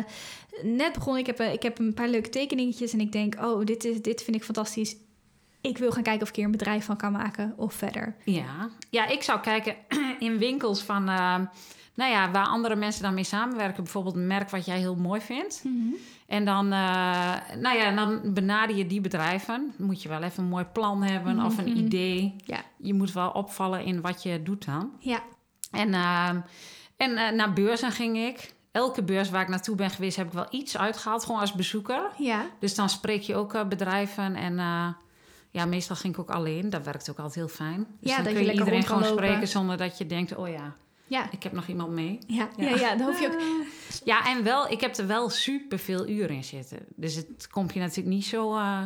net begonnen, ik heb, eh, ik heb een paar leuke tekeningetjes en ik denk, oh, dit, is, dit vind ik fantastisch. Ik wil gaan kijken of ik hier een bedrijf van kan maken of verder. Ja. ja, ik zou kijken in winkels van, eh, nou ja, waar andere mensen dan mee samenwerken. Bijvoorbeeld een merk wat jij heel mooi vindt. En dan, eh, nou ja, dan benader je die bedrijven. Moet je wel even een mooi plan hebben of een Mhm. idee. Ja. Je moet wel opvallen in wat je doet dan. Ja, En, ehm, en eh, naar beurzen ging ik. Elke beurs waar ik naartoe ben geweest, heb ik wel iets uitgehaald, gewoon als bezoeker. ja. Dus dan spreek je ook eh, bedrijven en ja, meestal ging ik ook alleen. Dat werkt ook altijd heel fijn. Dus Ja, dan dat kun je iedereen gewoon lopen. spreken zonder dat je denkt, oh ja, Ja, ik heb nog iemand mee. ja, ja. Ja. ja, dan hoef je ook... Ja, en wel, ik heb er wel super veel uren in zitten. Dus het komt je natuurlijk niet zo eh,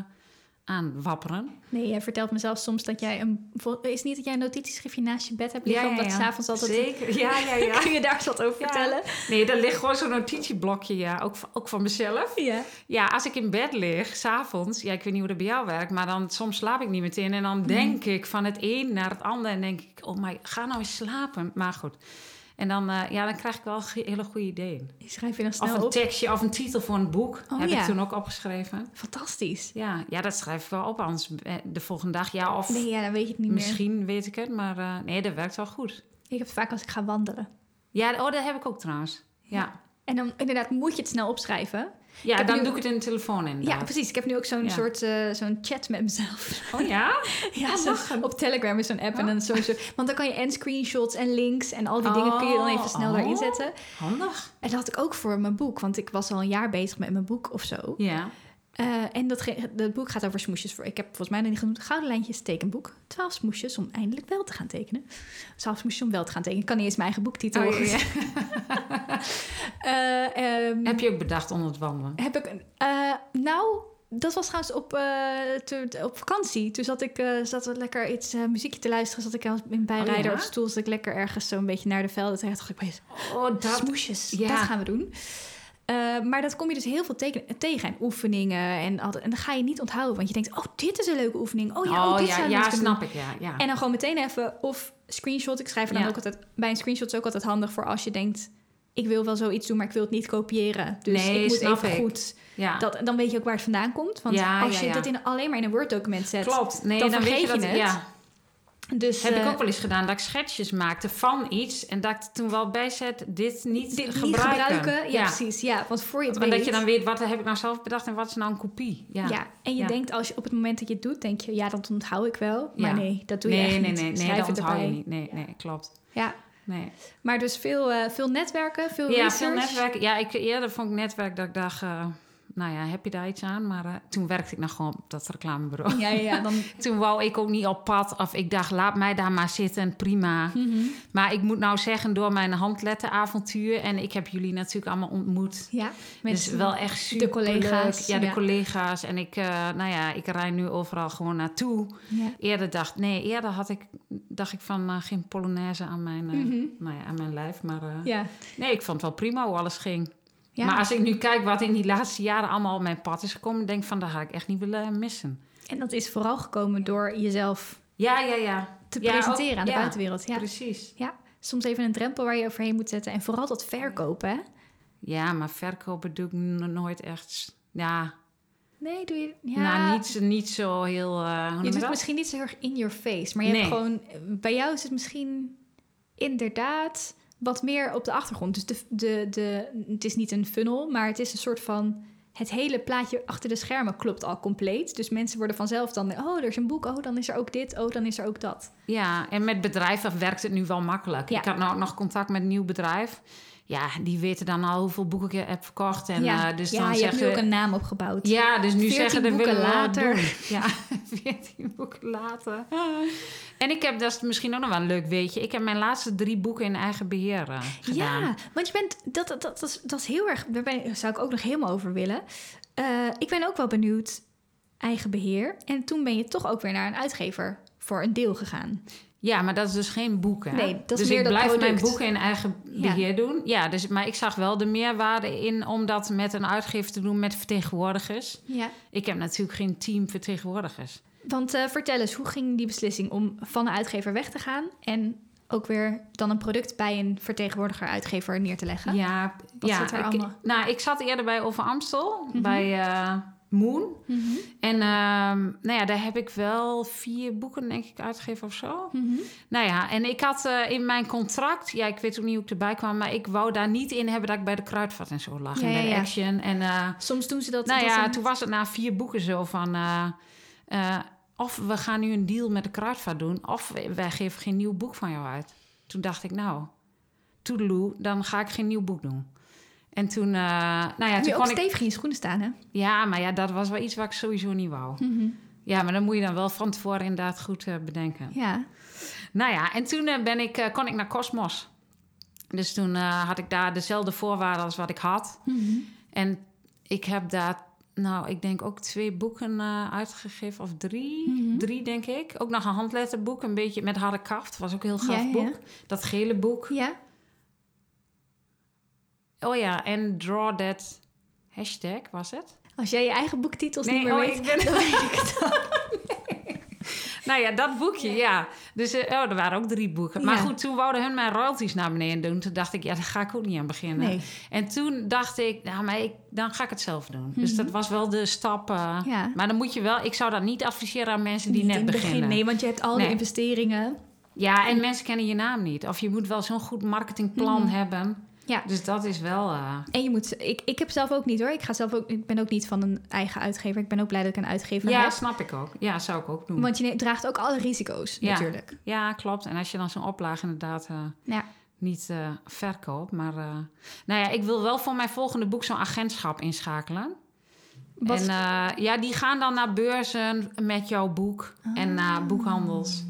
aan wapperen. Nee, jij vertelt me zelfs soms dat jij een... Is niet dat jij een notitieschriftje naast je bed hebt liggen? omdat je s'avonds altijd... Zeker, ja, ja, ja. Kun je daar eens wat over Ja. vertellen? Nee, er ligt gewoon zo'n notitieblokje, ja. Ook, ook van mezelf. Ja. Ja, als ik in bed lig, s'avonds, ja, ik weet niet hoe dat bij jou werkt, maar dan soms slaap ik niet meteen en Mhm. dan denk ik van het een naar het ander en denk ik, oh my, ga nou eens slapen. Maar goed. En dan, eh, ja, dan krijg ik wel hele goede ideeën. Die schrijf je dan Of snel een op. tekstje of een titel voor een boek Oh, heb ja. ik toen ook opgeschreven. Fantastisch. Ja, ja, dat schrijf ik wel op, anders eh, de volgende dag, ja, of Nee, ja, dan weet je het niet meer. misschien weet ik het, maar eh, nee, dat werkt wel goed. Ik heb het vaak als ik ga wandelen. Ja, oh, dat heb ik ook trouwens. Ja, En dan inderdaad moet je het snel opschrijven. ja dan doe ik het in de telefoon in. Ja, precies. Ik heb nu ook zo'n Ja. soort eh, zo'n chat met mezelf. Oh ja? Ja, Oh, zo- lachen. op Telegram is zo'n app. En Oh. dan zo, zo, want dan kan je en screenshots en links en al die dingen kun je dan even snel Oh, daarin oh. zetten. Handig. En dat had ik ook voor mijn boek. Want ik was al een jaar bezig met mijn boek of zo. Ja. Eh, en dat, boek gaat over smoesjes. Voor, ik heb volgens mij nog niet genoemd Gouden Lijntjes tekenboek. Twaalf smoesjes om eindelijk wel te gaan tekenen. Twaalf smoesjes om wel te gaan tekenen. Ik kan niet eens mijn eigen boektitel. Oh, ja. Eh, ehm, Heb je ook bedacht onder het wandelen? Heb ik... eh, nou, dat was trouwens op, te- op vakantie. Toen zat ik uh, zat er lekker iets uh, muziekje te luisteren. Zat ik in bijrijder Oh, ja? op stoel. Zat ik lekker ergens zo een beetje naar de velden. Toen dacht ik, Oh, dat... smoesjes, ja. dat gaan we doen. Uh, maar dat kom je dus heel veel teken, tegen. En oefeningen. En, altijd, en dan ga je niet onthouden. Want je denkt, oh, dit is een leuke oefening. Oh ja, oh, dit ja, zou ja, snap doen. ik, ja. ja. En dan gewoon meteen even of screenshot. Ik schrijf er dan Ja. ook altijd... Bij een screenshot is ook altijd handig voor als je denkt... Ik wil wel zoiets doen, maar ik wil het niet kopiëren. Dus Nee, ik moet even ik. goed... ja. Dat, dan weet je ook waar het vandaan komt. Want als je dat in, alleen maar in een Word-document zet... Klopt. Nee, dan dan, weet je dat... je het. Dus, heb ik eh, ook wel eens gedaan. Dat ik schetsjes maakte van iets. En dat ik toen wel bij zet, dit niet dit gebruiken. niet gebruiken. Ja, precies. Ja, want voor je het Want weet... dat je dan weet, wat heb ik nou zelf bedacht en wat is nou een kopie? Ja. ja. en je Ja. denkt als je op het moment dat je het doet, denk je... Ja, dat onthoud ik wel. Maar nee, dat doe je nee, echt nee, niet. nee, nee, Schrijf dat onthoud je niet. Nee, nee, klopt. Ja, Nee. maar dus veel, eh, veel netwerken, veel Ja, research. veel netwerk. Ja, ik, eerder vond ik netwerk dat ik dacht, eh, nou ja, heb je daar iets aan? Maar eh, toen werkte ik nog gewoon op dat reclamebureau. Ja, ja, dan... Toen wou ik ook niet op pad. Of ik dacht, laat mij daar maar zitten, prima. Mhm. Maar ik moet nou zeggen, door mijn handlettenavontuur... en ik heb jullie natuurlijk allemaal ontmoet... Ja, dus wel echt super collega's, Ja, de ja. collega's. En ik, eh, nou ja, ik rij nu overal gewoon naartoe. Ja. Eerder dacht, nee, eerder had ik, dacht ik van eh, geen polonaise aan mijn, Mhm. nou ja, aan mijn lijf. Maar Ja. nee, ik vond het wel prima hoe alles ging. Ja. Maar als ik nu kijk wat in die laatste jaren allemaal op mijn pad is gekomen, denk ik van, dat ga ik echt niet willen missen. En dat is vooral gekomen door jezelf Ja, ja, ja. te Ja, presenteren ook- aan de ja, buitenwereld. Ja. Precies. ja, soms even een drempel waar je overheen moet zetten. En vooral dat verkopen, hè? Ja, maar verkopen doe ik nooit echt... Ja, Nee, doe je... Ja, nou, niet, niet zo heel... eh, je doet het dat? misschien niet zo erg in your face. Maar je hebt gewoon... Bij jou is het misschien inderdaad wat meer op de achtergrond. Dus de, de, de, het is niet een funnel, maar het is een soort van... Het hele plaatje achter de schermen klopt al compleet. Dus mensen worden vanzelf dan... Oh, er is een boek. Oh, dan is er ook dit. Oh, dan is er ook dat. Ja, en met bedrijven werkt het nu wel makkelijk. Ja. Ik had nou ook nog contact met een nieuw bedrijf. Ja, die weten dan al hoeveel boeken ik heb verkocht. En, ja, eh, dus ja dan je hebt nu ook een naam opgebouwd. Ja, dus nu 14 zeggen de boeken we later. Ja, 14 boeken later. En ik heb, dat is misschien ook nog wel een leuk weetje... ik heb mijn laatste drie boeken in eigen beheer eh, gedaan. Ja, want je bent, dat, dat, dat, is, dat is heel erg, daar ben, zou ik ook nog helemaal over willen. Eh, ik ben ook wel benieuwd, eigen beheer. En toen ben je toch ook weer naar een uitgever voor een deel gegaan. Ja, maar dat is dus geen boeken. Nee, dat is dus meer ik blijf product. mijn boeken in eigen Ja. beheer doen. Ja, dus, maar ik zag wel de meerwaarde in om dat met een uitgever te doen met vertegenwoordigers. Ja. Ik heb natuurlijk geen team vertegenwoordigers. Want eh, vertel eens, hoe ging die beslissing om van een uitgever weg te gaan... en ook weer dan een product bij een vertegenwoordiger-uitgever neer te leggen? Ja, Wat ja zit er ik, allemaal? nou, ik zat eerder bij Over Amstel, Mhm. bij eh, Moon. Mhm, En ehm, nou ja, daar heb ik wel vier boeken, denk ik, uitgegeven of zo. mhm. Nou ja, en ik had eh, in mijn contract, ja, ik weet ook niet hoe ik erbij kwam, maar ik wou daar niet in hebben dat ik bij de kruidvat en zo lag. Ja, en bij ja, de. Action. En eh, Soms doen ze dat... nou dat ja, een- toen was het na vier boeken zo van... eh, of we gaan nu een deal met de kruidvat doen... of wij geven geen nieuw boek van jou uit. Toen dacht ik, nou, toedeloe, dan ga ik geen nieuw boek doen. En toen, eh, nou ja, toen je ook kon ik... stevig in je schoenen staan, hè? Ja, maar ja, dat was wel iets wat ik sowieso niet wou. Mhm. Ja, maar dan moet je dan wel van tevoren inderdaad goed eh, bedenken. Ja. Nou ja, en toen eh, ben ik, kon ik naar Cosmos. Dus toen had ik daar dezelfde voorwaarden als wat ik had. Mhm. En ik heb daar, nou, ik denk ook twee boeken uitgegeven, of drie. Mhm. Drie, denk ik. Ook nog een handletterboek, een beetje met harde kaft. Was ook een heel gaaf Ja, ja. boek. Dat gele boek. Ja? Oh ja, en Draw That hashtag, was het? Als jij je eigen boektitels Nee, niet meer oh, weet, ik ben- dan weet ik het. Nou ja, dat boekje, ja. Dus eh, oh, er waren ook drie boeken. Maar goed, toen wouden hun mijn royalties naar beneden doen. Toen dacht ik, ja, daar ga ik ook niet aan beginnen. Nee. En toen dacht ik, nou, maar ik, dan ga ik het zelf doen. Dus dat was wel de stap. Mhm. Ja. Maar dan moet je wel, ik zou dat niet adviseren aan mensen die Niet net in het begin, beginnen. Nee, want je hebt al die investeringen. Ja, en mensen kennen je naam niet. Of je moet wel zo'n goed marketingplan Mhm. hebben. Ja. Dus dat is wel. eh, En je moet, ik, ik heb zelf ook niet hoor. Ik, ga zelf ook, ik ben ook niet van een eigen uitgever. Ik ben ook blij dat ik een uitgever ja, heb. snap ik ook. Ja, zou ik ook doen. Want je draagt ook alle risico's Ja. natuurlijk. Ja, klopt. En als je dan zo'n oplage inderdaad eh, Ja. niet eh verkoopt. Maar nou ja, ik wil wel voor mijn volgende boek zo'n agentschap inschakelen. Wat, En ja, die gaan dan naar beurzen met jouw boek en naar boekhandels.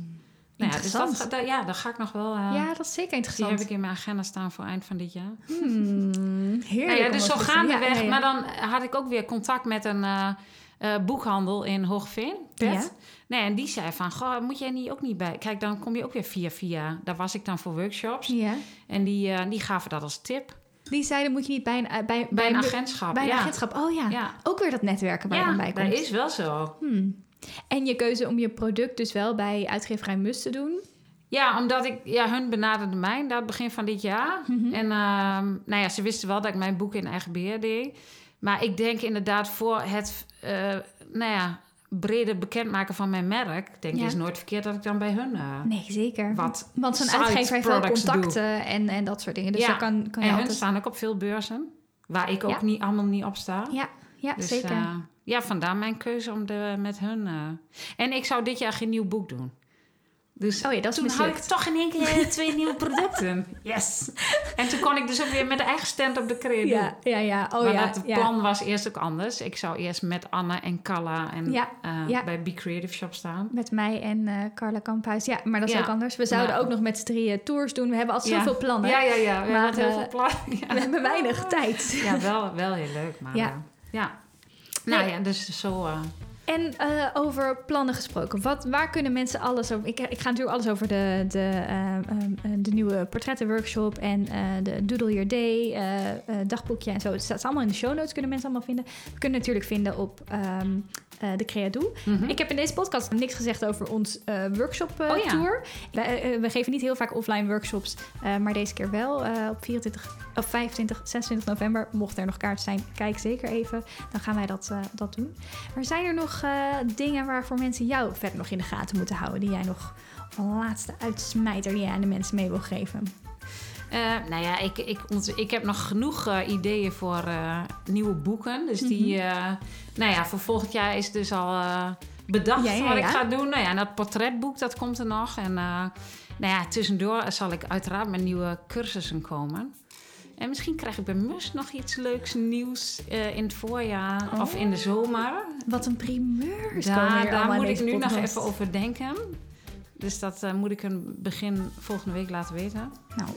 Nou ja, dus dat, ja, daar ga ik nog wel. eh, ja, dat is zeker die interessant. heb ik in mijn agenda staan voor eind van dit jaar. Hmm, heerlijk. Nou ja, dus zo gaandeweg. Ja. Maar dan had ik ook weer contact met een eh, eh, boekhandel in Hoogveen. Pet. Ja. Nee, en die zei van, goh, moet jij niet ook niet bij? Kijk, dan kom je ook weer via via. Daar was ik dan voor workshops. Ja. En die, die gaven dat als tip. Die zeiden, moet je niet bij een, eh, bij, Bij een agentschap. bij een agentschap. Oh ja. Ja, Ook weer dat netwerken waar je dan bij dat komt. is wel zo. Hmm. En je keuze om je product dus wel bij uitgeverij Mus te doen. Ja, omdat ik, ja, hun benaderde mij het begin van dit jaar. Mhm. En ehm, nou ja, ze wisten wel dat ik mijn boek in eigen beheer deed. Maar ik denk inderdaad voor het, eh, nou ja, brede bekendmaken van mijn merk, denk ik, is nooit verkeerd dat ik dan bij hun eh, Nee, zeker. wat. Want zo'n uitgever heeft wel doe. contacten en, en dat soort dingen. Dus Ja. daar kan, kan je En hun altijd... staan ook op veel beurzen, waar ik ook Ja. niet allemaal niet op sta. Ja, ja Dus, zeker. eh, ja, vandaar mijn keuze om de, met hun. eh, En ik zou dit jaar geen nieuw boek doen. Dus oh ja, dat is toen had ik toch in één keer twee nieuwe producten. Yes. En toen kon ik dus ook weer met de eigen stand op de credo. Ja, ja, ja. Oh maar ja, dat ja. plan was eerst ook anders. Ik zou eerst met Anne en Kalla en Ja, eh, ja. bij Be Creative Shop staan. Met mij en eh, Carla Kamphuis. Ja, maar dat is ook anders. We zouden Ja. ook nog met z'n drieën tours doen. We hebben altijd Ja. zoveel plannen. Ja, ja, ja. We Maar, hebben heel eh, veel plannen. We hebben weinig tijd. ja, wel, wel heel leuk. Maar Ja. Nou ja, dus zo... eh, En eh, over plannen gesproken. Wat, waar kunnen mensen alles over... Ik, ik ga natuurlijk alles over de, de, eh, eh, de nieuwe portrettenworkshop... en de Doodle Your Day, dagboekje en zo. Het staat allemaal in de show notes, kunnen mensen allemaal vinden. We kunnen natuurlijk vinden op ehm eh, de Creadoe. Mhm. Ik heb in deze podcast niks gezegd over ons eh, workshop eh, Oh ja. tour. We, we geven niet heel vaak offline workshops, maar deze keer wel. op 24, of 25, 26 november, mocht er nog kaart zijn, kijk zeker even. Dan gaan wij dat, dat doen. Maar zijn er nog dingen waarvoor mensen jou verder nog in de gaten moeten houden? Die jij nog een laatste uitsmijter die jij aan de mensen mee wil geven? Eh, nou ja, ik, ik, ik heb nog genoeg eh, ideeën voor eh, nieuwe boeken. Dus die, Mhm. nou ja, voor volgend jaar is dus al bedacht Ja, ja, wat ik ga doen. Nou ja, en dat portretboek, dat komt er nog. En nou ja, tussendoor zal ik uiteraard met nieuwe cursussen komen. En misschien krijg ik bij Mus nog iets leuks nieuws in het voorjaar Oh. of in de zomer. Wat een primeur. Daar, daar moet ik nu nog even over denken. Dus dat moet ik een begin volgende week laten weten. Nou,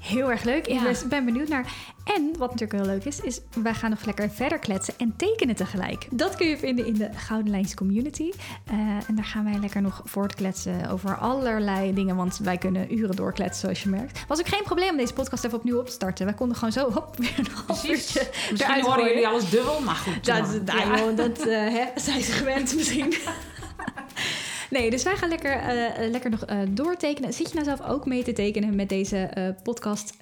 heel erg leuk. Ik Ja. ben- ben benieuwd naar. En wat natuurlijk heel leuk is, is wij gaan nog lekker verder kletsen en tekenen tegelijk. Dat kun je vinden in de Gouden Lijns Community. Eh, en daar gaan wij lekker nog voortkletsen over allerlei dingen, want wij kunnen uren doorkletsen, zoals je merkt. Was ook geen probleem om deze podcast even opnieuw op te starten. Wij konden gewoon zo, hop, weer een half Precies. uurtje Misschien horen gooien. jullie alles dubbel, maar goed. Dat, dat, Ja. dat eh, hè, zijn ze gewend misschien. Nee, dus wij gaan lekker, eh, eh, lekker nog eh, doortekenen. Zit je nou zelf ook mee te tekenen met deze podcast?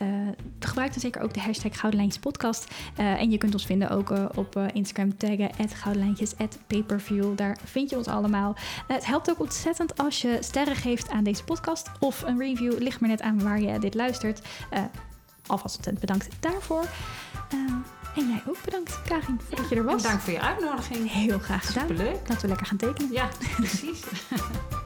Gebruik dan zeker ook de hashtag Goudelijntjes podcast. Eh, en je kunt ons vinden ook op Instagram taggen, @goudelijntjes, @paperview. Daar vind je ons allemaal. Het helpt ook ontzettend als je sterren geeft aan deze podcast. Of een review, ligt maar net aan waar je dit luistert. Alvast ontzettend bedankt daarvoor. En jij ook bedankt, Karin, voor dat je er was. Dank voor je uitnodiging. Heel graag gedaan. Superleuk. Laten we lekker gaan tekenen. Ja, precies.